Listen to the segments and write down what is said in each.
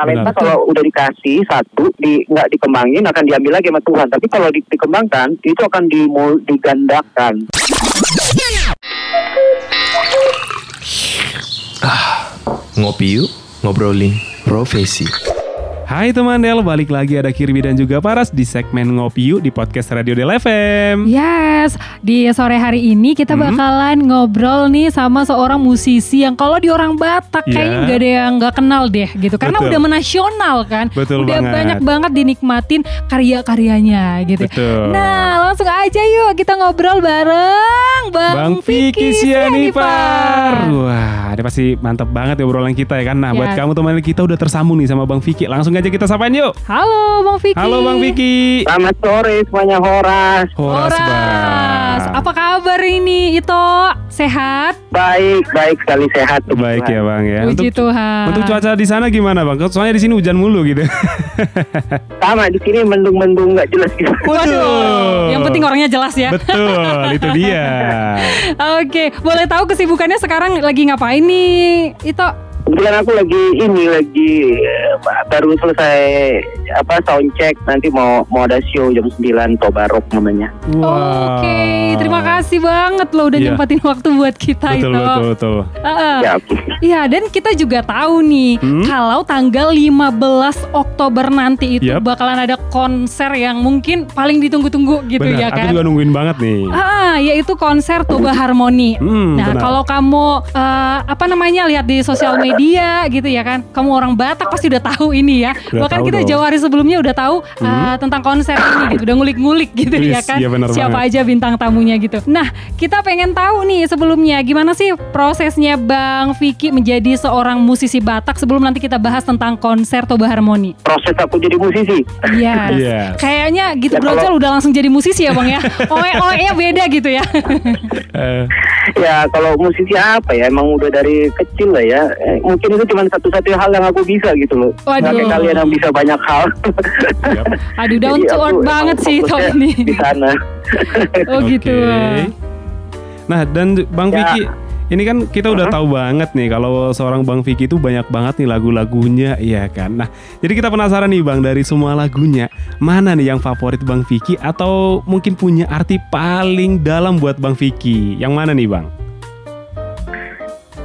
talenta Benar. kalau udah dikasih satu di nggak dikembangin akan diambil lagi sama Tuhan tapi kalau di- dikembangkan itu akan dimul- digandakan Ngopi yuk, ngobrolin profesi. Hai teman Del, balik lagi ada Kirby dan juga Paras di segmen Ngopi Yuk di podcast Radio Del FM. Yes, di sore hari ini kita Hmm. bakalan ngobrol nih sama seorang musisi yang kalau di orang Batak Iya. kayaknya nggak ada yang nggak kenal deh gitu. Karena Betul. udah menasional kan. Betul udah banget. banyak banget dinikmatin karya-karyanya gitu. Betul. Nah, langsung aja yuk kita ngobrol bareng Bang, Bang Vicky Sianipar. Wah, ini pasti mantap banget ya obrolan kita ya kan. Nah, Ya. buat kamu teman kita udah tersambung nih sama Bang Vicky. Langsung aja kita sapain yuk. Halo Bang Vicky. Halo Bang Vicky. selamat sore semuanya Horas Horas, Horas. Bang. Apa kabar ini Ito? Sehat? baik baik sekali sehat puji Baik Tuhan. ya Bang ya. Puji Tuhan. Untuk cuaca di sana gimana Bang? Soalnya di sini hujan mulu gitu. sama di sini mendung-mendung nggak jelas gitu Waduh, yang penting orangnya jelas ya. Betul, itu dia. Oke, boleh tahu kesibukannya sekarang lagi ngapain nih? Itu kebetulan aku lagi ini lagi eh, baru selesai apa sound check nanti mau mau ada show jam 9 Tobarok namanya Wow. Oke, terima kasih banget loh udah Iya. nyempatin waktu buat kita Betul, itu. betul, betul. Heeh. ya oke Iya, dan kita juga tahu nih Hmm? kalau tanggal 15 Oktober nanti itu Yap. bakalan ada konser yang mungkin paling ditunggu-tunggu gitu Benar, ya aku kan. juga nungguin banget nih. Ah, yaitu konser Toba Harmoni. Hmm, nah, kalau kamu eh, apa namanya lihat di sosial media gitu ya kan, kamu orang Batak pasti udah tahu ini ya. Udah Bahkan kita dong. jauh hari sebelumnya udah tahu eh, tentang konser ini gitu, udah ngulik-ngulik gitu Wis, ya kan. iya benar Siapa banget. aja bintang tamunya gitu. Nah, kita pengen tahu nih sebelumnya gimana sih prosesnya Bang Vicky menjadi seorang musisi Batak sebelum nanti kita bahas tentang konser Toba Harmoni. proses aku jadi musisi Yes. Yes. Kayaknya gitu Ya, kalau- brojol udah langsung jadi musisi ya Bang ya. Oe-oe-nya beda gitu ya. Ya kalau musisi apa ya emang udah dari kecil lah ya Eh, mungkin itu cuma satu-satunya hal yang aku bisa gitu loh Waduh. Nggak kayak kalian yang bisa banyak hal Yap. Aduh down Jadi to earth banget sih Tom ini. di sana Oh gitu. Oke. Nah, dan Bang Ya. Vicky, ini kan kita udah Uh-huh. tahu banget nih kalau seorang Bang Vicky itu banyak banget nih lagu-lagunya, iya kan. Nah, jadi kita penasaran nih Bang dari semua lagunya, mana nih yang favorit Bang Vicky atau mungkin punya arti paling dalam buat Bang Vicky? Yang mana nih Bang?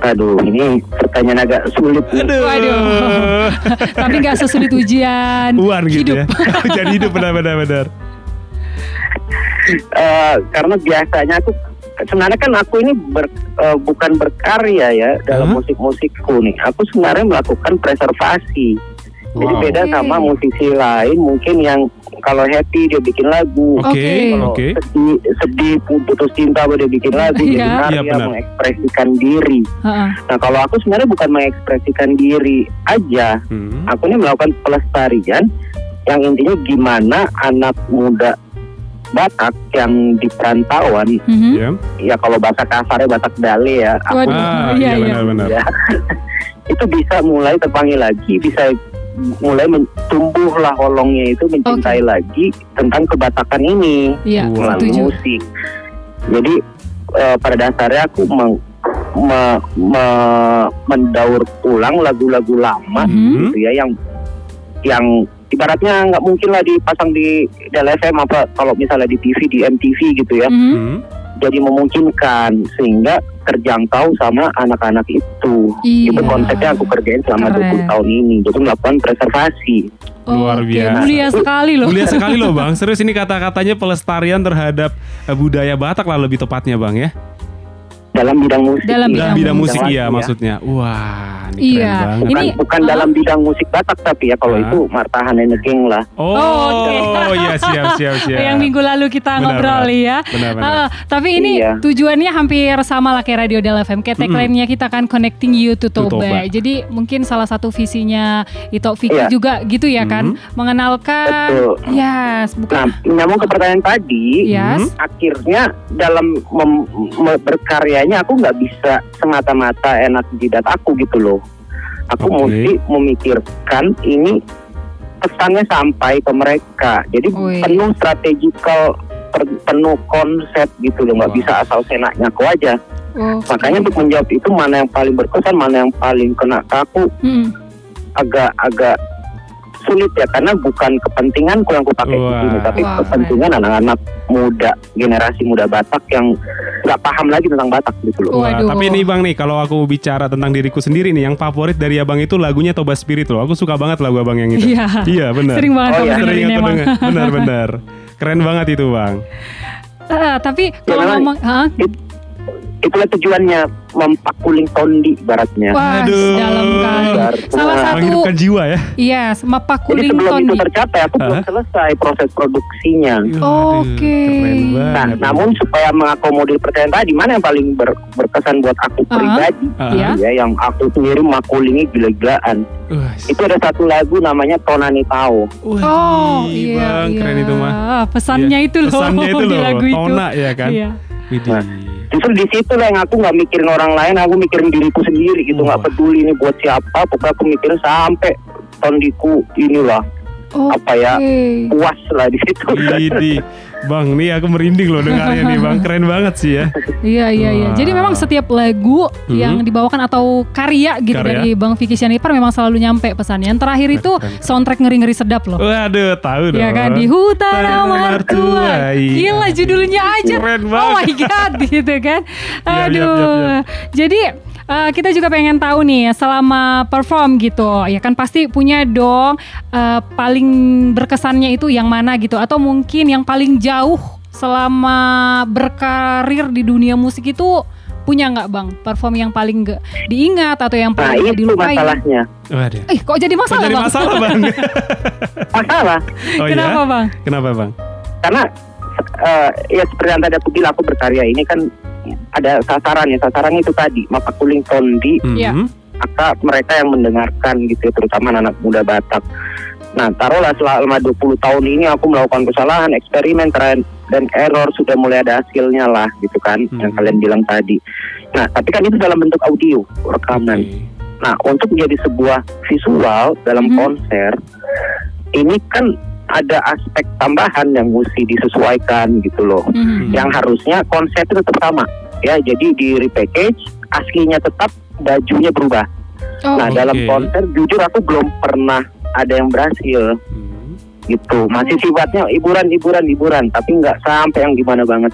Aduh ini pertanyaan agak sulit nih. Aduh. Waduh. Tapi nggak sesulit ujian Uan gitu hidup. ya. Jadi hidup benar-benar benar. Eh, karena biasanya aku sebenarnya kan aku ini ber- eh, bukan berkarya ya dalam Hah? musik-musikku nih. Aku sebenarnya melakukan preservasi. Jadi Wow. beda Oke. sama musisi lain mungkin yang kalau happy dia bikin lagu. Oke, Oke. Kalau oke. sedih, sedih putus cinta dia bikin lagu, Iya. jadi karya benar. mengekspresikan diri. Heeh. Nah kalau aku sebenarnya bukan mengekspresikan diri aja, Hmm. aku ini melakukan pelestarian yang intinya gimana anak muda Batak yang di perantauan Mhm. Ya. ya kalau bahasa kasarnya Batak Dale ya aku Ah, iya, iya iya. benar-benar. ya, itu bisa mulai terpanggil lagi bisa mulai men- tumbuhlah holongnya itu mencintai lagi tentang kebatakan ini Iya, Wow. melalui setuju. musik jadi eh, pada dasarnya aku meng- me- me- mendaur ulang lagu-lagu lama Mhm. gitu ya yang yang ibaratnya nggak mungkin lah dipasang di DLFM apa kalau misalnya di TV di MTV gitu ya Mhm. Jadi memungkinkan sehingga terjangkau sama anak-anak itu Iya. itu konsepnya aku kerjain selama Keren. 20 tahun ini jadi melakukan preservasi Luar Oke, biasa. Mulia sekali loh. Mulia sekali loh Bang. Serius ini kata-katanya pelestarian terhadap eh, budaya Batak lah lebih tepatnya Bang ya. Dalam bidang musik Dalam ini. Dalam Bidang bidang musik musik, iya ya. maksudnya. Wah, ini Iya. keren banget. bukan, Ini- bukan uh, dalam bidang musik Batak tapi ya kalau Ah. itu Martahan King lah Oh, Oh, oke. iya siap siap siap. Yang minggu lalu kita Benar, ngobrol benar. ya. Benar, benar. Ah, tapi ini Iya. tujuannya hampir sama lah kayak Radio Del FM. Kayak tagline-nya kita kan connecting you to To Toba. Jadi mungkin salah satu visinya Ito Vicky Iya. juga gitu ya kan, mengenalkan. Betul. Yes, nah bukan. nyambung ke pertanyaan tadi Yes. akhirnya dalam mem- me- berkaryanya aku nggak bisa semata-mata enak jidat aku gitu loh. Aku Oke. mesti memikirkan ini pesannya sampai ke mereka. Jadi Wih. penuh strategikal, penuh konsep gitu loh. Nggak Wow. bisa asal senaknya aku aja. Oh, Makanya untuk menjawab itu mana yang paling berkesan, mana yang paling kena ke aku. Mm-mm. agak agak sulit ya karena bukan kepentinganku yang aku pakai di Wah. sini tapi Wah, kepentingan anak-anak muda generasi muda Batak yang nggak paham lagi tentang Batak gitu loh. Wah, tapi nih Bang nih kalau aku bicara tentang diriku sendiri nih yang favorit dari Abang itu lagunya Toba Spirit loh. Aku suka banget lagu Abang yang itu. Iya. Iya, benar. Sering banget Oh, iya. Sering aku emang. Benar, benar. Keren banget itu, Bang. Ah, tapi kalau memang ngomong, Hah? It- itulah tujuannya mempakuling tondi baratnya. wah Aduh. dalam kali. Salah satu, Menghidupkan jiwa ya. iya, Mapa Jadi Kuling sebelum itu Tondi. tercapai aku belum selesai proses produksinya. Oke. Keren Nah, namun supaya mengakomodir pertanyaan tadi, mana yang paling ber- berkesan buat aku Ah. pribadi. Iya. ya, yang aku sendiri makulingi gila-gilaan. Wah, Itu ada satu lagu namanya Tonani Tao. wah, Oh, iya, Bang, iya. keren itu mah. Pesannya Iya, itu loh Pesannya itu di loh, lagu itu. Tona ya kan. Iya. Nah, Justru di situ lah yang aku nggak mikirin orang lain, aku mikirin diriku sendiri gitu, nggak Wah. peduli ini buat siapa, pokoknya aku mikirin sampai tondiku inilah Oke. apa ya puas lah di situ. Bang, nih aku merinding loh dengarnya nih, Bang. Keren banget sih ya. Iya iya iya. Jadi memang setiap lagu Mhm. yang dibawakan atau karya gitu Karya. dari Bang Vicky Sianipar memang selalu nyampe pesannya. Yang terakhir itu Keren, keren. soundtrack ngeri-ngeri sedap loh. Waduh, tahu dong. Ya kan di hutan mertua. iya. Gila judulnya aja. Keren Oh banget. my god gitu kan. Iya, iya, Aduh. iya, iya. Jadi eh, kita juga pengen tahu nih selama perform gitu ya kan pasti punya dong eh, paling berkesannya itu yang mana gitu atau mungkin yang paling jauh selama berkarir di dunia musik itu punya nggak bang perform yang paling nggak diingat atau yang Nah paling itu dilupain? masalahnya. Waduh. Eh kok jadi Kok masalah jadi bang? masalah, Bang? Masalah Oh Kenapa iya? bang? Kenapa, Bang? karena eh, ya seperti yang tadi aku bilang aku berkarya ini kan ada sasarannya, sasarannya itu tadi mapakuling tondi Iya. Mhm. maka mereka yang mendengarkan gitu terutama anak muda Batak. Nah taruhlah selama 20 tahun ini aku melakukan kesalahan, eksperimen, dan error sudah mulai ada hasilnya lah gitu kan yang Hmm. kalian bilang tadi. Nah tapi kan itu dalam bentuk audio rekaman. Oke. Nah untuk menjadi sebuah visual dalam Mhm. konser ini kan ada aspek tambahan yang mesti disesuaikan gitu loh. Mhm. Yang harusnya konsepnya tetap sama ya. Jadi di repackage aslinya tetap bajunya berubah. Oh, Nah, dalam Oke. konser jujur aku belum pernah ada yang berhasil Hmm. Gitu. Masih sifatnya hiburan, hiburan, hiburan, tapi nggak sampai yang gimana banget.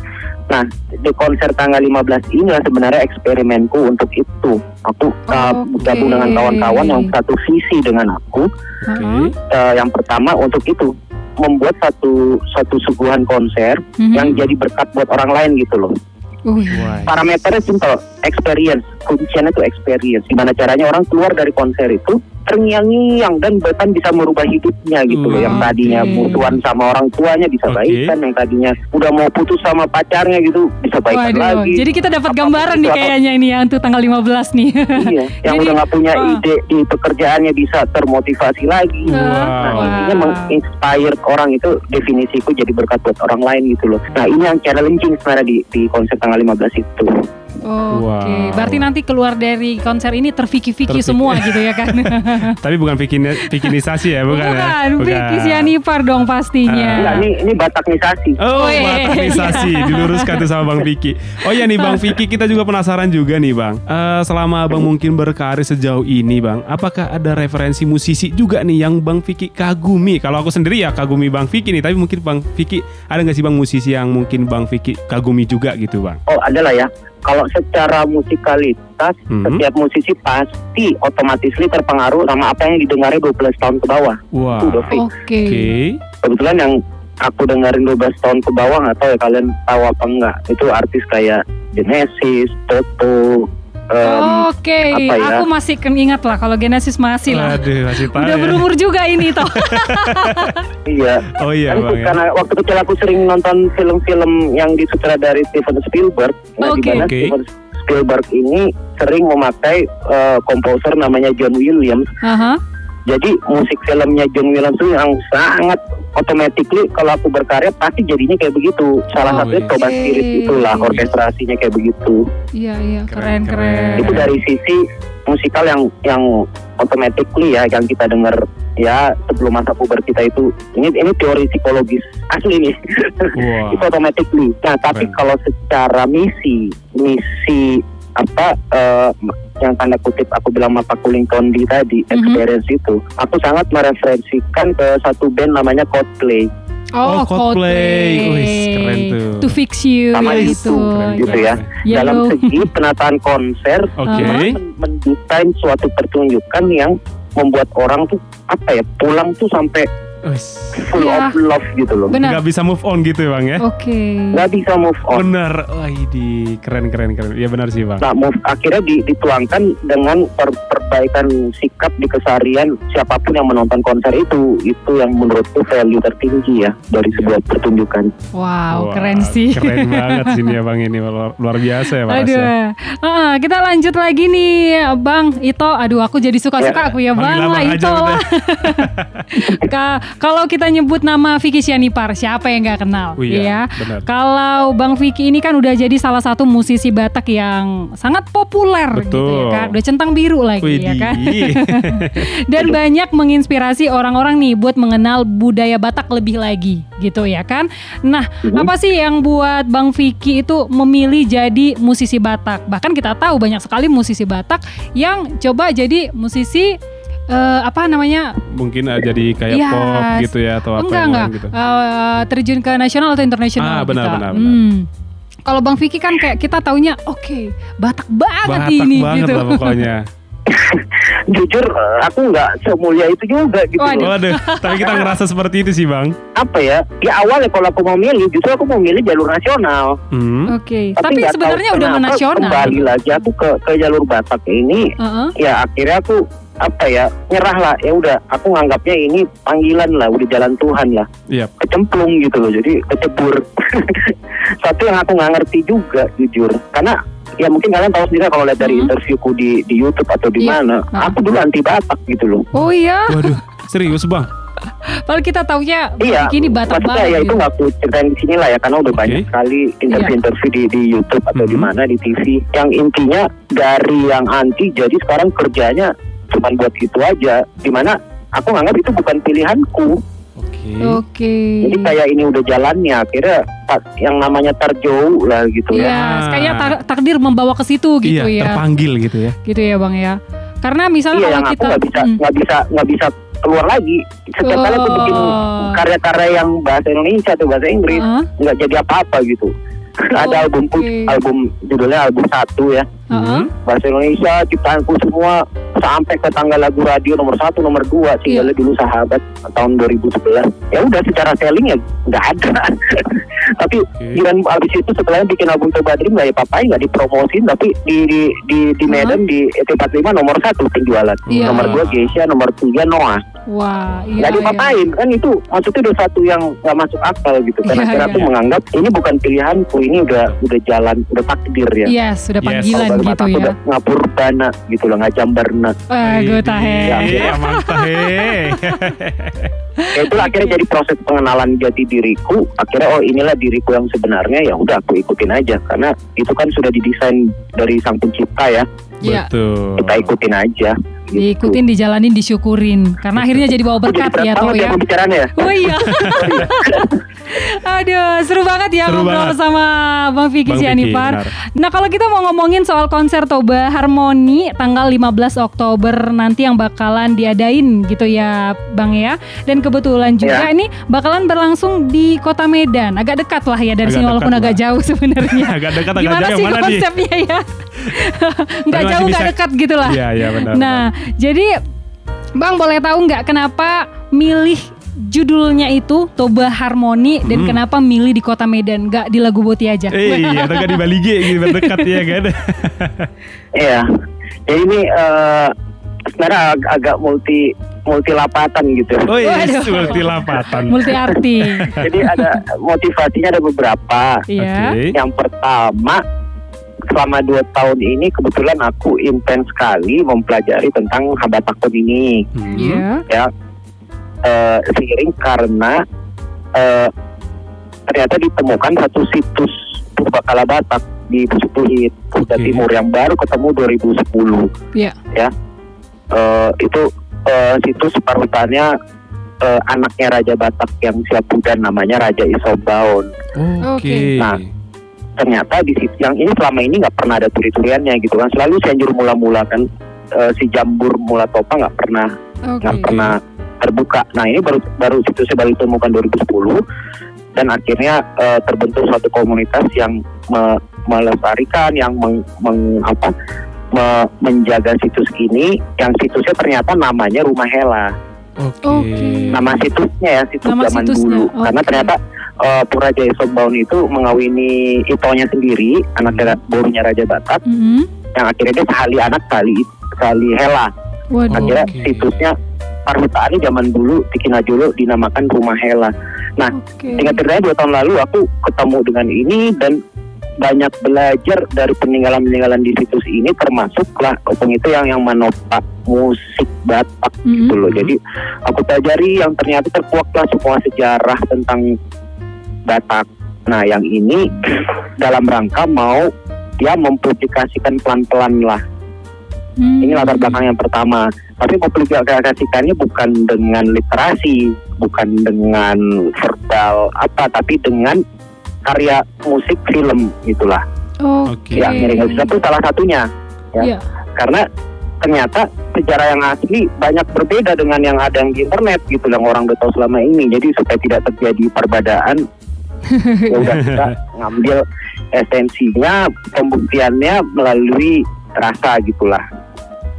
Nah, di konser tanggal 15 ini sebenarnya eksperimenku untuk itu. Aku uh, Oke. gabung dengan kawan-kawan yang satu visi dengan aku. Heeh. Uh, yang pertama untuk itu membuat satu satu suguhan konser Mhm. yang jadi berkat buat orang lain gitu loh. Wah. Parameternya simple, experience. Kuncinya itu experience. Gimana caranya orang keluar dari konser itu terngiang-ngiang dan bahkan bisa merubah hidupnya gitu loh. Yang tadinya oke. musuhan sama orang tuanya bisa Oke. baikan, yang tadinya udah mau putus sama pacarnya gitu bisa baikan Waduh, lagi. jadi kita dapat gambaran nih kayaknya ini ya untuk tanggal 15 nih. Iya, yang Jadi, udah nggak punya ah. ide di pekerjaannya bisa termotivasi lagi. Wow. Nah, Wow. intinya menginspire orang itu definisiku jadi berkat buat orang lain gitu loh. Nah, ini yang challenging sebenarnya di, di konser tanggal 15 itu. Oke, Wow. berarti nanti keluar dari konser ini terfiki-fiki Terfiki. semua gitu ya kan? Tapi bukan bikin bikinisasi ya, bukan, ya? Bukan, Sianipar dong pastinya. Enggak, ini ini bataknisasi. Oh, Oh, iya. bataknisasi diluruskan tuh sama Bang Vicky. Oh ya nih Bang Vicky, kita juga penasaran juga nih Bang. Eh, selama Abang mungkin berkarir sejauh ini Bang, apakah ada referensi musisi juga nih yang Bang Vicky kagumi? Kalau aku sendiri ya kagumi Bang Vicky nih, tapi mungkin Bang Vicky ada nggak sih Bang musisi yang mungkin Bang Vicky kagumi juga gitu Bang? Oh, adalah ya. Kalau secara musikalitas, Mhm. setiap musisi pasti otomatis terpengaruh sama apa yang didengarnya 12 tahun ke bawah. Wah, fix. Oke. oke. Kebetulan yang aku dengerin 12 tahun ke bawah nggak tahu ya kalian tahu apa enggak. Itu artis kayak Genesis, Toto, em, Oke, apa ya? aku masih ingat lah kalau Genesis masih lah. Aduh, masih tahu Udah ya. berumur juga ini toh. iya. Oh iya Bang ya. karena waktu kecil aku sering nonton film-film yang disutradari Steven Spielberg. Nah, Oke. di mana Oke. Steven Spielberg ini sering memakai eh, komposer namanya John Williams. Aha. Jadi musik filmnya John Williams itu yang sangat automatically kalau aku berkarya pasti jadinya kayak begitu. Salah Oh, satunya iya. Toba Spirit itulah orkestrasinya kayak begitu. Iya iya Keren, keren keren. keren. Itu dari sisi musikal yang yang automatically ya yang kita dengar ya sebelum masa puber kita itu ini ini teori psikologis asli nih Wah. itu automatically. Nah tapi Keren. kalau secara misi misi apa eh, yang tanda kutip aku bilang mapa kuling tondi tadi Mhm. experience itu aku sangat mereferensikan ke satu band namanya Coldplay Oh, Coldplay. Wih, keren tuh. To fix you Sama ya itu, gitu. Keren, gitu keren, ya. keren. dalam segi penataan konser men- mendesain suatu pertunjukan yang membuat orang tuh apa ya pulang tuh sampai Wis. full Iya. of love gitu loh Benar. Nggak bisa move on gitu ya bang ya? Oke. nggak bisa move on Bener. Wah di keren keren keren. Ya benar sih bang. Nah, move akhirnya di- dituangkan dengan per- perbaikan sikap di keseharian siapa pun yang menonton konser itu. Itu yang menurutku value tertinggi ya dari sebuah pertunjukan. Wow, Wah, keren sih. Keren banget sini ya bang ini luar, luar biasa ya Mas. ya. Aduh, Ah, kita lanjut lagi nih, Bang Ito. Aduh, aku jadi suka-suka Ya, aku ya, Bang panggil lah Ito lah. Ka- Kalau kita nyebut nama Vicky Sianipar, siapa yang nggak kenal? Oh iya, ya. benar. Kalau Bang Vicky ini kan udah jadi salah satu musisi Batak yang sangat populer gitu ya kan. Udah centang biru lagi ya kan. Dan banyak menginspirasi orang-orang nih buat mengenal budaya Batak lebih lagi gitu ya kan. Nah, Mhm. apa sih yang buat Bang Vicky itu memilih jadi musisi Batak? Bahkan kita tahu banyak sekali musisi Batak yang coba jadi musisi eh, apa namanya? Mungkin ah, jadi kayak Yes. pop gitu ya atau apa enggak yang enggak lain gitu. Eh, terjun ke nasional atau internasional Ah, benar, kita. benar, benar. Hmm. Kalau Bang Vicky kan kayak kita taunya oke Batak banget Batak ini banget gitu. lah pokoknya. Jujur, aku nggak semulia itu juga gitu. Waduh. loh. Waduh, tapi kita ngerasa seperti itu sih bang. Apa ya? Ya awalnya kalau aku mau milih, justru aku mau milih jalur nasional. Hmm. Oke, tapi, nggak tahu sebenarnya udah menasional. Kembali lagi aku ke ke jalur Batak ini. Heeh. Ya akhirnya aku apa ya nyerah lah ya udah aku nganggapnya ini panggilan lah udah jalan Tuhan lah Iya. kecemplung gitu loh jadi kecebur satu yang aku nggak ngerti juga jujur karena ya mungkin kalian tahu sendiri kalau lihat dari Hmm. interviewku di di YouTube atau di Iya. mana Ah. aku dulu anti Batak gitu loh Oh iya, Waduh, serius bang? Padahal kita taunya Iya, ini Batak maksudnya banget. ya itu gitu. nggak aku ceritain di sini lah ya karena udah Oke. banyak sekali interview-interview di, di YouTube atau di Mhm. mana di TV yang intinya dari yang anti jadi sekarang kerjanya cuma buat gitu aja di mana aku nganggap itu bukan pilihanku Oke. Oke. jadi kayak ini udah jalannya akhirnya tak- yang namanya tarjou lah gitu Iya, ya Ah. kayak tak- takdir membawa ke situ gitu iya, ya. terpanggil gitu ya. Gitu ya, Bang ya. Karena misalnya iya kalau kita nggak bisa Hmm. nggak bisa nggak bisa keluar lagi setiap kali aku bikin Oh. karya-karya yang bahasa Indonesia atau bahasa Inggris nggak jadi apa-apa gitu ada albumku Oke. album judulnya album satu ya heeh. bahasa Indonesia ciptaanku semua sampai ke tanggal lagu radio nomor satu nomor dua Iya. singlenya dulu sahabat tahun 2011 ya udah secara selling ya nggak ada tapi dengan abis itu setelahnya bikin album Dream nggak ya papai nggak dipromosin tapi di di di, di Medan di ET45 nomor satu penjualan Iya. nomor dua Geisha nomor tiga Noah Wah, iya. nggak iya. dipapain kan itu maksudnya udah satu yang nggak masuk akal gitu Iya, karena akhirnya iya. aku menganggap ini bukan pilihanku ini udah udah jalan udah takdir ya Iya, sudah Yes. Gitu ya. udah ngapur dana gitu loh ngajambarna Wah, gue tahe. Iya, mantap he. ya itu akhirnya jadi proses pengenalan jati diriku akhirnya oh inilah diriku yang sebenarnya ya udah aku ikutin aja karena itu kan sudah didesain dari sang pencipta ya Iya. Betul. kita ikutin aja gitu. Diikutin, dijalanin, disyukurin. Karena akhirnya jadi bawa jadi berkat berat ya, ya. ya pembicaraannya ya Oh iya. Aduh, seru banget ya Seru ngobrol banget. sama Bang Vicky Sianipar. benar. Nah, kalau kita mau ngomongin soal konser Toba Harmoni tanggal 15 Oktober nanti yang bakalan diadain gitu ya, Bang ya. Dan kebetulan juga Ya. ini bakalan berlangsung di Kota Medan. Agak dekat lah ya dari Agak sini walaupun agak jauh sebenarnya. Agak dekat, agak Gimana jauh sih mana nih? konsepnya ya? Nggak masih jauh, nggak bisa- dekat gitu lah. Iya, iya benar. Nah, jadi Bang boleh tahu nggak kenapa milih judulnya itu Toba Harmoni dan Hmm. kenapa milih di Kota Medan, nggak di Lagu Boti aja? Eh, atau nggak di Bali G gitu dekat ya kan? iya jadi ini eh, sebenarnya ag- agak multi multi lapatan gitu Oh iya, seperti lapatan. Multi arti. jadi ada motivasinya ada beberapa Iya. Oke. Yang pertama, selama dua tahun ini kebetulan aku intens sekali mempelajari tentang Habatakun ini. Hmm. Iya. Ya, Eh, seiring karena eh, ternyata ditemukan satu situs Purbakala Batak di Pesutuhit, Kuta Oke. Timur yang baru ketemu 2010. Iya. Ya, Eh, itu eh, situs parutannya eh, anaknya Raja Batak yang siap budan namanya Raja Isobaon. Oke. Oke. Nah, ternyata di situ yang ini selama ini nggak pernah ada turi-turiannya gitu kan selalu Cianjur mula-mula kan eh, si Jambur Mula Topa nggak pernah nggak pernah terbuka. Nah ini baru baru situsnya baru ditemukan 2010 dan akhirnya eh, terbentuk suatu komunitas yang me- melestarikan, yang meng, meng- apa me- menjaga situs ini. Yang situsnya ternyata namanya Rumah Hela. Oke. Oke. Nama situsnya ya situs Nama zaman situsnya, dulu. oke. Karena ternyata eh, Pura Jaya Sombaun itu mengawini Itonya sendiri, anaknya borunya Raja Batak, Mhm. yang akhirnya dia sehali anak sehali sehali Hela. Waduh. akhirnya Oke. situsnya perhutaannya zaman dulu di Kinajolo dinamakan Rumah Hela. Oke. Singkat ceritanya dua tahun lalu aku ketemu dengan ini dan banyak belajar dari peninggalan-peninggalan di situs ini termasuklah opung itu yang yang menopang musik Batak Mhm. gitu loh. Jadi aku pelajari yang ternyata terkuaklah semua sejarah tentang Batak. Nah yang ini dalam rangka mau dia mempublikasikan pelan-pelan lah Hmm. ini latar belakang yang pertama. Tapi mempublikasikannya bukan dengan literasi, bukan dengan verbal apa, tapi dengan karya musik film itulah. Oke. Ya, Miring itu salah satunya. Ya. Iya. Karena ternyata sejarah yang asli banyak berbeda dengan yang ada yang di internet gitu yang orang udah tahu selama ini. Jadi supaya tidak terjadi perbedaan, ya udah kita ngambil esensinya, pembuktiannya melalui rasa gitulah.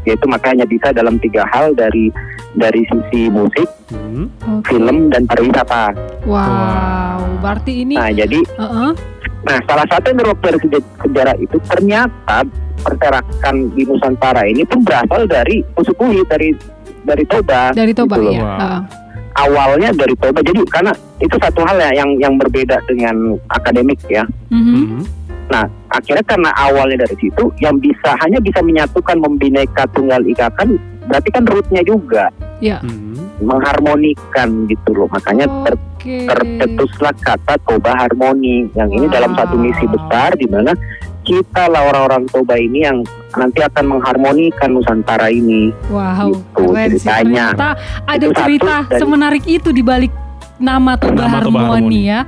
Yaitu makanya bisa dalam tiga hal dari dari sisi musik, Hmm. Film dan pariwisata. Wow. Berarti ini. Nah jadi, Heeh. nah salah satu yang dari seja- sejarah itu ternyata perserakan di Nusantara ini pun berasal dari Usukui dari dari Toba. Dari Toba gitu ya. Wow. Heeh. Awalnya dari Toba. Jadi karena itu satu hal ya yang yang berbeda dengan akademik ya. Mhm. Hmm. Nah, akhirnya karena awalnya dari situ yang bisa hanya bisa menyatukan membineka tunggal ika kan berarti kan rootnya juga Ya. Hmm. mengharmonikan gitu loh. Makanya ter- tercetuslah kata Toba Harmoni yang ini Wow. dalam satu misi besar di mana kita lah orang-orang Toba ini yang nanti akan mengharmonikan Nusantara ini. Wow, Gitu keren sih. ceritanya. Ternyata ada Itu cerita dari- semenarik itu di balik nama Toba Nama Toba Harmoni Harmoni. ya.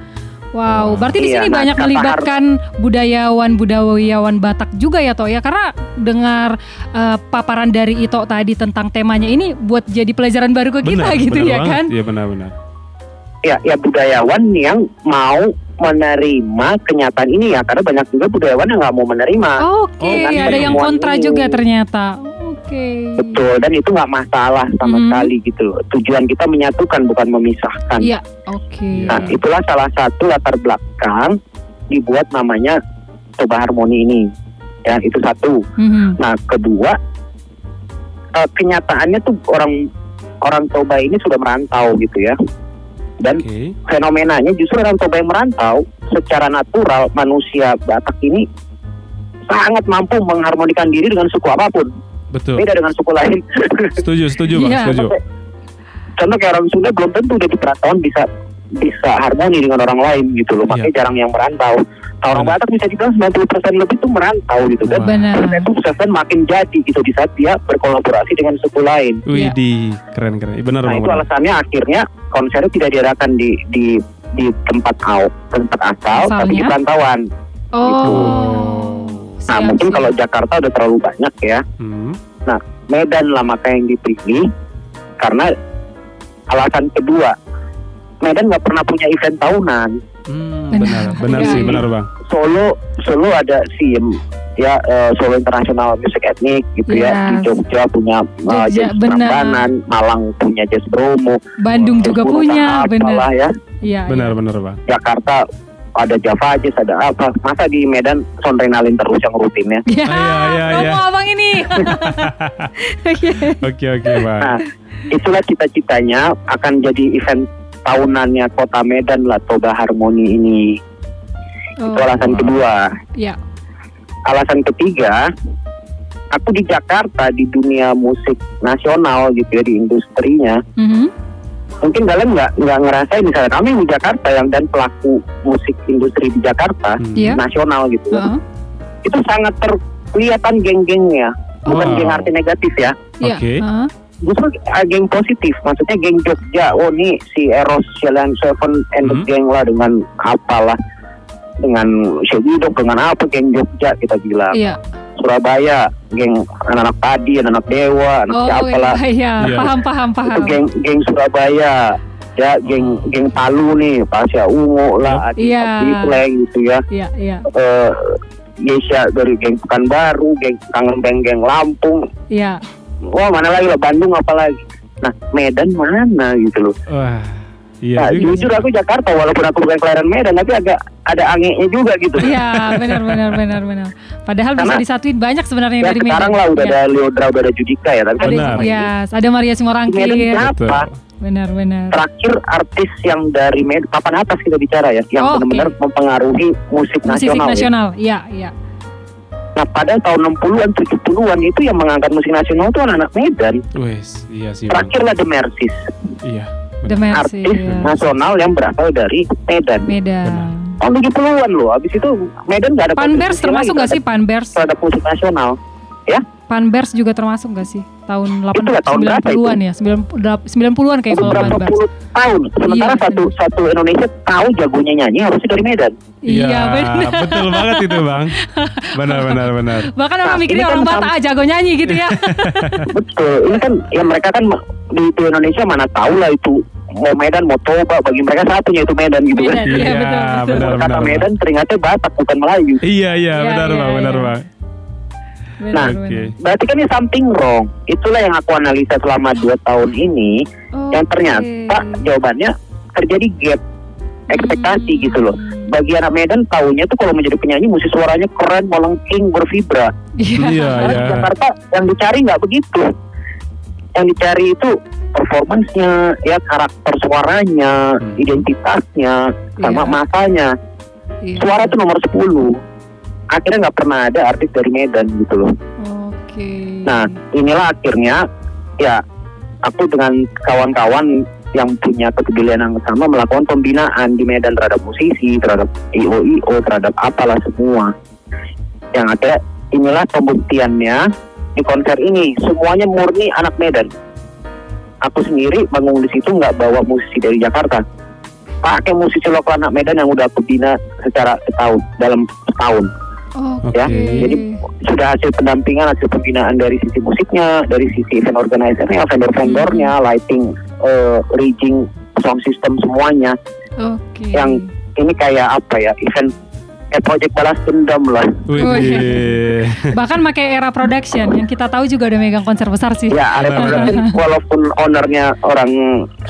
Wow, berarti di Iya, sini nah, banyak melibatkan budayawan-budayawan Batak juga ya Toh ya karena dengar eh, paparan dari Ito tadi tentang temanya ini buat jadi pelajaran baru ke kita Benar, gitu benar ya banget. kan? Iya benar-benar. Ya, ya budayawan yang mau menerima kenyataan ini ya karena banyak juga budayawan yang nggak mau menerima. Oke, Oh, kan ada yang kontra ini. juga ternyata. Oke. Betul dan itu nggak masalah sama Mhm. sekali gitu loh. Tujuan kita menyatukan bukan memisahkan. Iya, oke. Nah, itulah salah satu latar belakang dibuat namanya Toba Harmoni ini. Ya, itu satu. Mhm. Nah, kedua eh, kenyataannya tuh orang orang Toba ini sudah merantau gitu ya. Dan Oke. fenomenanya justru orang Toba yang merantau secara natural manusia Batak ini sangat mampu mengharmonikan diri dengan suku apa pun. Betul. Beda dengan suku lain. Setuju, setuju Bang, Iya. setuju. Contoh kayak orang Sunda belum tentu udah di perantauan bisa bisa harmoni dengan orang lain gitu loh. Makanya jarang yang merantau. Kalau orang. Batak bisa dibilang 90% lebih tuh merantau gitu dan Wah. Benar. itu sukses makin jadi gitu di saat dia berkolaborasi dengan suku lain. Wih, Iya. di keren keren. Benar Nah itu benar. alasannya akhirnya konsernya tidak diadakan di di di tempat au, tempat asal, tapi di Asalnya? perantauan. Oh. Nah Siap, mungkin siap. kalau Jakarta udah terlalu banyak ya. Hmm. Medan lah maka yang dipilih karena alasan kedua Medan nggak pernah punya event tahunan. Hmm, Benar. benar, benar Iya, sih, iya. benar Bang. Solo Solo ada SIM ya eh, Solo International Music Ethnic gitu ya. Yes. Di Jogja punya Jogja, Jazz. Prambanan, Malang punya Jazz Bromo, Bandung juga punya, benar. ya. Iya. Benar, iya. benar Bang. Jakarta ada Java Jazz ada apa? Masa di Medan sondrenalin terus yang rutinnya. Ya, Ah, iya, iya, iya. abang ini. Oke, oke Bang. Nah, itulah cita-citanya akan jadi event tahunannya Kota Medan lah Toba Harmoni ini. Oh, Itu alasan wow. kedua. ya. Alasan ketiga, aku di Jakarta di dunia musik nasional gitu ya di industrinya. Mhm. Mungkin kalian nggak nggak ngerasain misalnya kami di Jakarta yang dan pelaku musik industri di Jakarta Hmm. Iya. nasional gitu. ya. Heeh. Itu sangat terkelihatan geng-gengnya. Bukan Wow. geng arti negatif ya. Iya. Oke. Heeh. Justru uh, geng positif, maksudnya geng Jogja. Oh nih si Eros Shelan Seven and the Hmm. Gang lah dengan apalah. dengan Syedidok dengan apa geng Jogja kita bilang Iya. Surabaya geng anak-anak padi anak dewa anak Oh, siapa lah iya, Iya. paham paham itu paham. geng geng Surabaya ya geng geng Palu nih Pasya Ungu lah Adi Iya. Abdi gitu ya Iya, iya, eh Yesia dari geng Pekanbaru, geng Kangen Beng, geng Lampung. iya. Wah mana lagi lah Bandung apalagi. Nah Medan mana gitu loh. Wah, Nah, iya juga. jujur aku Jakarta walaupun aku bukan kelahiran Medan tapi agak ada anginnya juga gitu. Iya, benar benar benar benar. Padahal bisa Karena- disatuin banyak sebenarnya Ya dari sekarang Medan. lah udah Iya. ada Leodra, udah ada Judika ya. Tapi ada ya, ada Maria Simorangkir. Siapa? Benar benar. Terakhir artis yang dari Medan, papan atas kita bicara ya, yang Oh, benar-benar oke. mempengaruhi musik Musik nasional. ya. nasional. Iya, iya. Nah pada tahun 60-an, 70-an itu yang mengangkat musik nasional itu anak-anak Medan. Wes, iya sih. Bang. Terakhir lah The Mercies, Iya. The Mercy. artis nasional yang berasal dari Medan. Medan. tahun 70-an loh. Habis itu Medan nggak ada Panbers termasuk nggak sih Panbers? terhadap musik nasional. Panbers juga termasuk nggak sih? Tahun tahun berapa 80-an ya? 90-an kayak Itu kalau berapa Panbers. puluh tahun. Sementara Iya, satu satu Indonesia tahu jagonya nyanyi harusnya dari Medan. Iya, benar. betul banget itu bang. Benar, benar, benar. Bahkan orang Nah, mikirnya ini kan orang Batak sam- ah, jago nyanyi gitu ya. Betul. Ini kan ya mereka kan di itu Indonesia mana tahu lah itu mau Medan mau Toba bagi mereka satunya itu Medan gitu kan. iya, betul, betul. benar, Kata benar. Medan teringatnya Batak bukan Melayu. Iya, iya, Iya, benar iya, bang, benar iya. bang. Benar, Nah. Berarti kan ini something wrong. Itulah yang aku analisa selama dua tahun ini. Yang ternyata jawabannya terjadi gap ekspektasi Hmm. gitu loh. Bagi anak Medan tahunya tuh kalau menjadi penyanyi mesti suaranya keren, melengking, bervibra. Iya. Iya, iya. di Jakarta yang dicari nggak begitu. Yang dicari itu performancenya, ya karakter suaranya, Hmm. identitasnya, sama Iya. masanya. Iya. Suara itu nomor 10. Akhirnya nggak pernah ada artis dari Medan gitu loh. Oke. Nah, inilah akhirnya ya aku dengan kawan-kawan yang punya kepedulian yang sama melakukan pembinaan di Medan terhadap musisi, terhadap IO-IO, terhadap apalah semua. Yang ada inilah pembuktiannya di konser ini semuanya murni anak Medan. Aku sendiri bangun di situ nggak bawa musisi dari Jakarta. Pakai musisi lokal anak Medan yang udah aku bina secara setahun dalam setahun Oke. ya. Jadi sudah hasil pendampingan, hasil pembinaan dari sisi musiknya, dari sisi event organizer-nya, vendor-vendornya, lighting, eh, rigging, sound system semuanya. Oke. Yang ini kayak apa ya? Event kayak project balas dendam lah. Wih. Bahkan pakai era production yang kita tahu juga udah megang konser besar sih. Ya, ada Benar, production walaupun ownernya orang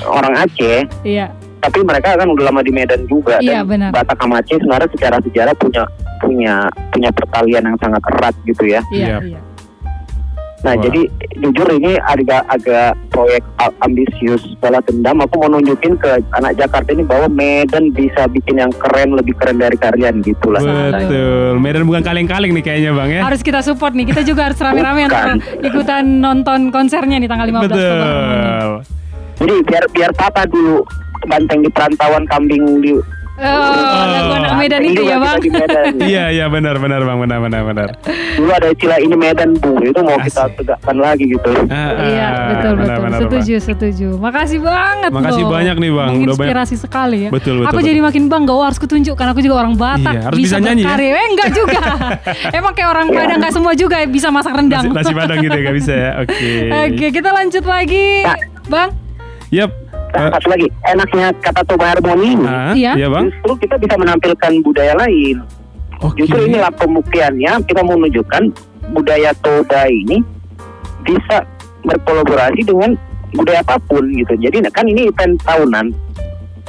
orang Aceh, Iya. tapi mereka kan udah lama di Medan juga. Iya, dan benar. Batak sama Aceh sebenarnya secara sejarah punya punya punya pertalian yang sangat erat gitu ya. Iya, Iya. iya. Nah, Wah. jadi jujur ini agak agak proyek ambisius balas dendam. Aku mau nunjukin ke anak Jakarta ini bahwa Medan bisa bikin yang keren lebih keren dari kalian gitulah. Betul. Medan bukan kaleng-kaleng nih kayaknya bang ya. Harus kita support nih. Kita juga harus rame-rame antara ikutan nonton konsernya nih tanggal 15 Oktober. Betul. Jadi biar biar papa dulu banteng di perantauan kambing di Oh, lagu anak Medan itu ya bang. Medan. Iya, iya benar, benar bang, benar, benar, benar. Dulu ada istilah ini Medan bu, itu mau kita tegakkan lagi gitu. Ah, Iya, ah, betul benar, betul. benar, setuju, setuju. Makasih banget Makasih banyak nih, Bang. Menginspirasi sekali ya. Betul, betul, Aku betul. jadi makin bangga. Oh, harus kutunjukkan aku juga orang Batak. Iya, harus bisa nyanyi ya? Eh, enggak juga. Emang kayak orang Padang enggak semua juga bisa masak rendang. Nasi, nasi padang gitu ya, gak bisa ya. Oke. Oke, kita lanjut lagi. Nah. Bang, Yap. Nah, satu lagi, enaknya kata Toba Harmoni ini, Ah, Iya. iya bang. justru kita bisa menampilkan budaya lain. Oke. Justru inilah pembuktiannya kita mau menunjukkan budaya Toba ini bisa berkolaborasi dengan budaya apa pun gitu. Jadi kan ini event tahunan.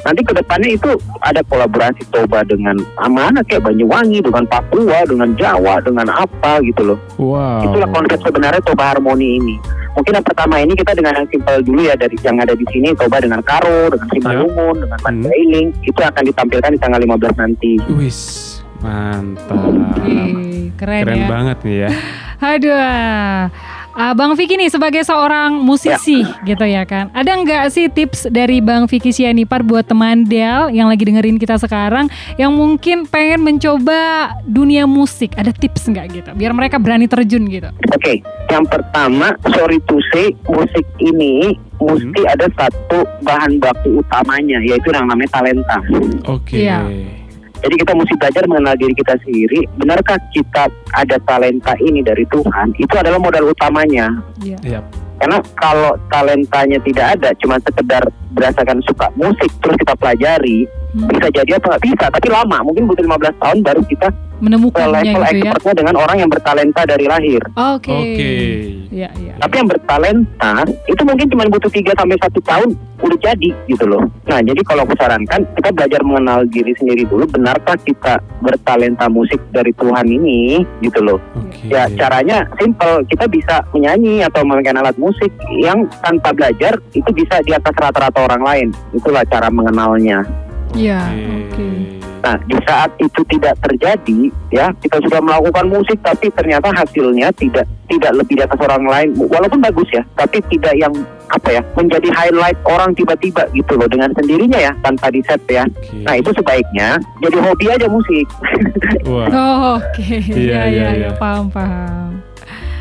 Nanti ke depannya itu ada kolaborasi Toba dengan mana kayak Banyuwangi, dengan Papua, dengan Jawa, dengan apa gitu loh. Wow. Itulah konsep sebenarnya Toba Harmoni ini. Mungkin yang pertama ini kita dengan yang simpel dulu ya dari yang ada di sini Toba dengan Karo, dengan Simalungun, dengan Hmm. Mandailing itu akan ditampilkan di tanggal 15 nanti. Wis, mantap. oke, keren, Keren ya. banget nih ya. Aduh. Ah, Bang Vicky nih sebagai seorang musisi Ya. gitu ya kan. Ada nggak sih tips dari Bang Vicky Sianipar buat teman Del yang lagi dengerin kita sekarang yang mungkin pengen mencoba dunia musik? Ada tips nggak gitu? Biar mereka berani terjun gitu. Oke, yang pertama, sorry to say, musik ini mesti Hmm. ada satu bahan baku utamanya, yaitu yang namanya talenta. Oke. Iya. Jadi kita mesti belajar mengenal diri kita sendiri. Benarkah kita ada talenta ini dari Tuhan? Itu adalah modal utamanya. Iya. Iya. Karena kalau talentanya tidak ada, cuma sekedar berdasarkan suka musik terus kita pelajari, Hmm. bisa jadi apa nggak bisa. Tapi lama, mungkin butuh 15 tahun baru kita ke Menemukannya level gitu ya. expertnya dengan orang yang bertalenta dari lahir. Oke. Oke. Iya, iya. Tapi yang bertalenta itu mungkin cuma butuh 3 sampai satu tahun udah jadi gitu loh. Nah, jadi kalau aku sarankan kita belajar mengenal diri sendiri dulu. Benarkah kita bertalenta musik dari Tuhan ini gitu loh. Oke. Ya caranya simple. Kita bisa menyanyi atau memainkan alat musik yang tanpa belajar itu bisa di atas rata-rata orang lain. Itulah cara mengenalnya. Iya, Oke. oke. Nah, di saat itu tidak terjadi, ya kita sudah melakukan musik, tapi ternyata hasilnya tidak tidak lebih atas orang lain, walaupun bagus ya, tapi tidak yang apa ya menjadi highlight orang tiba-tiba gitu loh dengan sendirinya ya tanpa di set ya. Oke. Nah itu sebaiknya jadi hobi aja musik. Wah. Oh, oke. Iya, Iya, iya, iya, iya. iya, paham, paham.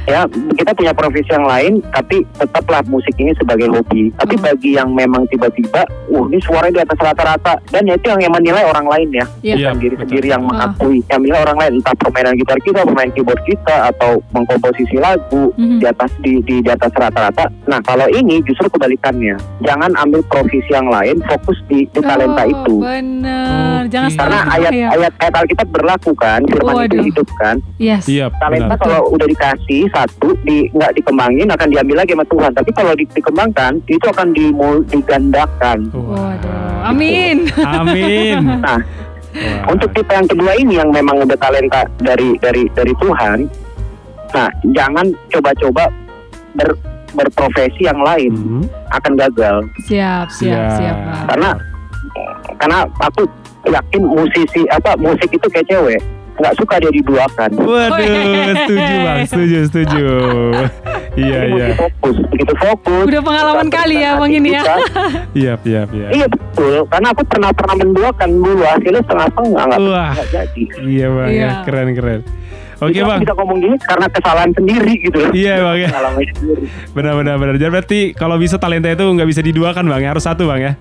Ya kita punya profesi yang lain, tapi tetaplah musik ini sebagai hobi. Tapi Hmm. bagi yang memang tiba-tiba, uh ini suaranya di atas rata-rata, dan itu yang, yang menilai orang lain ya. Iya. Iya, bukan diri betul. sendiri yang Ah. mengakui yang menilai orang lain entah permainan gitar kita pemain keyboard kita atau mengkomposisi lagu Mhm. di atas di, di di atas rata-rata nah kalau ini justru kebalikannya jangan ambil profesi yang lain fokus di, di talenta Oh, itu. Jangan Oke. karena ayat ya. ayat ayat Alkitab berlaku kan firman itu Waduh. hidup kan Yes. Iya, talenta benar. kalau udah dikasih satu di nggak dikembangin akan diambil lagi sama Tuhan tapi kalau di- dikembangkan itu akan dimul, digandakan Waduh. Amin. Amin. nah Wah. Untuk tipe yang kedua ini yang memang udah talenta dari dari dari Tuhan, nah jangan coba-coba ber, berprofesi yang lain Mhm. akan gagal Siap, siap, Siap. siap. Karena karena aku yakin musisi apa musik itu kayak cewek nggak suka dia diduakan. Waduh, setuju bang, setuju, setuju. Iya, Jadi iya, fokus, begitu fokus. Udah pengalaman kita kali ya, Bang, ini ya. kita. iya, iya, iya. Iya betul, karena aku pernah pernah menduakan dulu hasilnya setengah-setengah nggak Wah. nggak jadi. Iya bang, ya. Iya. keren, keren. Oke aku bang, bisa ngomong gini karena kesalahan sendiri gitu. iya bang ya. Pengalaman sendiri. Benar, benar, benar. Jadi berarti kalau bisa talenta itu nggak bisa diduakan bang, ya? harus satu bang ya.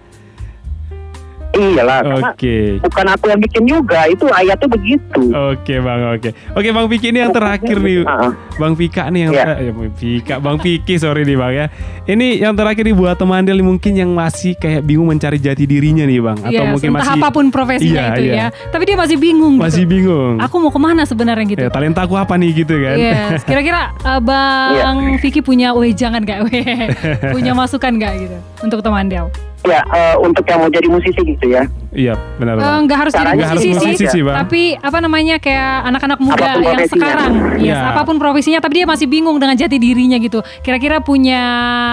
Iyalah, karena Oke. bukan aku yang bikin juga, itu ayatnya begitu. Oke bang, oke. Oke bang Piki ini yang terakhir nih, Ah, Bang Pika nih yang Iya. eh, Bang Pika, Bang Piki sorry nih bang ya. Ini yang terakhir nih buat teman nih mungkin yang masih kayak bingung mencari jati dirinya nih bang, atau Yes, mungkin entah masih apa pun profesinya Iya, itu iya. ya. Tapi dia masih bingung masih gitu. bingung. Aku mau ke mana sebenarnya gitu. Ya, talenta aku apa nih gitu kan? Yes, kira-kira uh, Bang Vicky punya, weh jangan gak, weh punya masukan gak gitu untuk teman Del? Ya, eh, untuk yang mau jadi musisi gitu ya. Iya, benar bang. Nggak harus jadi Nggak harus musisi, musisi sih, sih bang. tapi apa namanya kayak anak-anak muda Apa pun yang profesinya. sekarang, yes, Iya. apa pun profesinya, tapi dia masih bingung dengan jati dirinya gitu. Kira-kira punya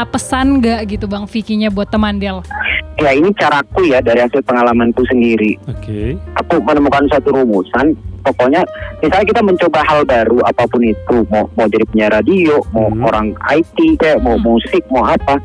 pesan gak gitu Bang Vicky-nya buat teman Del? Ya ini caraku ya dari hasil pengalamanku sendiri. Oke. Aku menemukan suatu rumusan. Pokoknya, misalnya kita mencoba hal baru apa pun itu, mau mau jadi penyiar radio, mau Hmm. orang IT, kayak mau Hmm. musik, mau apa.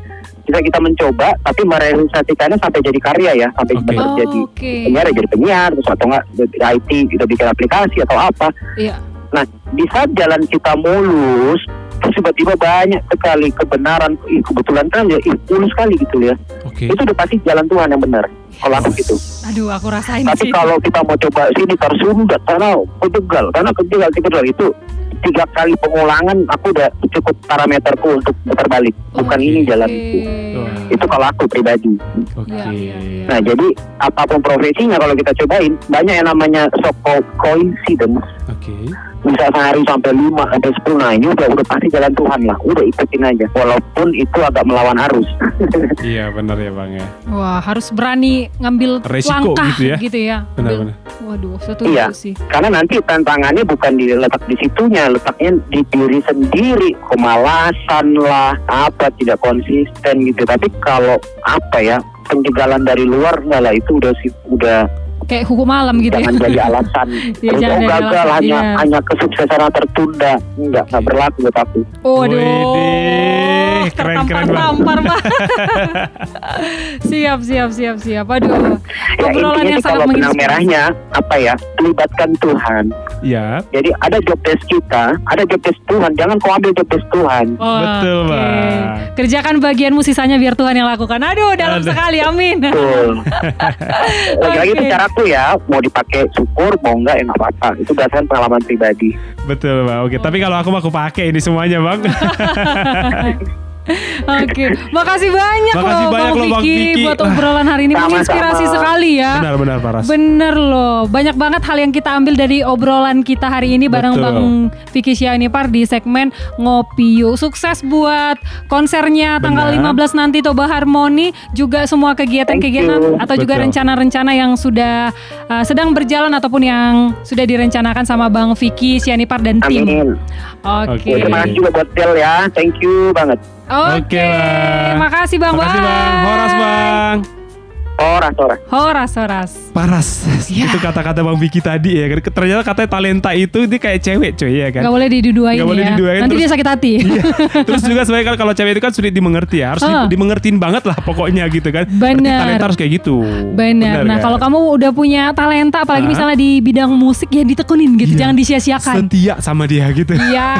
Bisa kita mencoba, tapi merealisasikannya sampai jadi karya ya, sampai Oke. benar Oh, jadi Oke. penyiar jadi penyiar, terus atau enggak jadi IT, kita bikin aplikasi atau apa. Iya. Nah, di saat jalan kita mulus, terus tiba-tiba banyak sekali kebenaran, ih, kebetulan kan ya, ih, mulus sekali gitu ya. Oke. Itu udah pasti jalan Tuhan yang benar. Kalau aku gitu. Aduh, aku rasain Tapi sih. kalau kita mau coba sini tersundat, sana kejegal, sana kejegal, kejegal itu tiga kali pengulangan aku udah cukup parameterku untuk putar balik. Bukan Oke. ini jalanku. Wah. Itu kalau aku pribadi. Oke. Iya, iya, iya. Nah, jadi apa pun profesinya kalau kita cobain, banyak yang namanya so called coincidence. Oke. Bisa sehari sampai 5 sampai 10 nah ini udah udah pasti jalan Tuhan lah udah ikutin aja walaupun itu agak melawan arus Iya benar ya bang ya. Wah, harus berani ngambil Resiko langkah gitu ya. gitu ya. Benar-benar. Waduh, setuju Iya. sih. karena nanti tantangannya bukan diletak di situnya letaknya di diri sendiri kemalasan lah apa tidak konsisten gitu tapi kalau apa ya penjagalan dari luar enggak lah itu udah sih udah Kayak hukum malam gitu jangan ya. jadi alasan terus jangan oh jadi gagal alasan, hanya iya. hanya kesuksesan tertunda enggak enggak berlaku buat aku Waduh, Widih, keren, keren, Bang. tertampar-tampar Bang. siap, siap, siap, siap. Aduh, ya obrolan yang sangat kalau benang menginspirasi. merahnya apa ya melibatkan Tuhan. Ya, Jadi ada job desk kita, ada job desk Tuhan. Jangan kau ambil job desk Tuhan. Betul, Oke. Bang. Kerjakan bagianmu sisanya biar Tuhan yang lakukan. Aduh, dalam Aduh. sekali. Amin. Betul. Lagi-lagi Oke. itu caraku ya, mau dipakai syukur, mau enggak ya nggak apa-apa. Itu berdasarkan pengalaman pribadi. betul bang. Oke, tapi kalau aku mau aku pakai ini semuanya bang. Oke, makasih banyak Makasih loh banyak Bang loh, Bang Vicky Vicky. buat obrolan hari ini Sama-sama. menginspirasi sekali ya. Benar-benar Paras. Bener loh, banyak banget hal yang kita ambil dari obrolan kita hari ini bareng Betul. Bang Vicky Syanipar di segmen Ngopi Yuk. Sukses buat konsernya tanggal Benar. 15 nanti Toba Harmoni, juga semua kegiatan-kegiatan atau juga Betul. rencana-rencana yang sudah uh, sedang berjalan ataupun yang sudah direncanakan sama Bang Vicky Syanipar dan tim. Amin. Oke. Oke. Terima kasih juga buat Del ya. Thank you banget. Oke, Oke, Bang. makasih Bang. Makasih bang. Horas bang. Horas, horas. Horas, horas. Paras. Ya. Itu kata-kata Bang Vicky tadi ya. Ternyata katanya talenta itu dia kayak cewek coy ya kan. Gak boleh diduduain boleh ya. diduain, Nanti terus- dia sakit hati. Iya. Terus juga sebenarnya kan kalau cewek itu kan sulit dimengerti ya. Harus Ah. dimengertiin banget lah pokoknya gitu kan. Berarti Bener. Talenta harus kayak gitu. Benar. Nah, kan? kalau kamu udah punya talenta apalagi Ah. misalnya di bidang musik ya ditekunin gitu, Iya. jangan disia-siakan. setia sama dia gitu. Iya,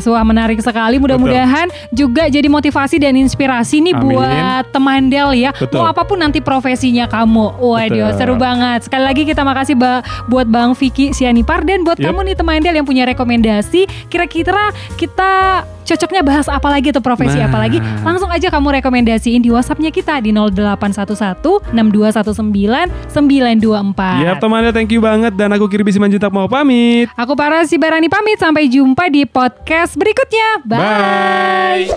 wah menarik sekali. Mudah-mudahan juga jadi motivasi dan inspirasi nih Amin. buat teman Del ya. Betul. Mau apa pun nanti profesinya kamu. Waduh, Betul. seru banget. Sekali lagi kita makasih ba- buat Bang Vicky Sianipar dan buat Yep. kamu nih teman Del yang punya rekomendasi. Kira-kira kita cocoknya bahas apa lagi atau profesi Nah. apa lagi? Langsung aja kamu rekomendasiin di WhatsAppnya kita di 0811 6219 924. Ya temannya thank you banget dan aku Kirby Simanjuntak mau pamit. Aku para si Barani pamit sampai jumpa di podcast berikutnya. Bye.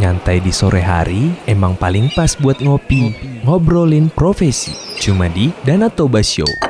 Nyantai di sore hari emang paling pas buat ngopi, ngobrolin profesi. Cuma di Danatoba Show.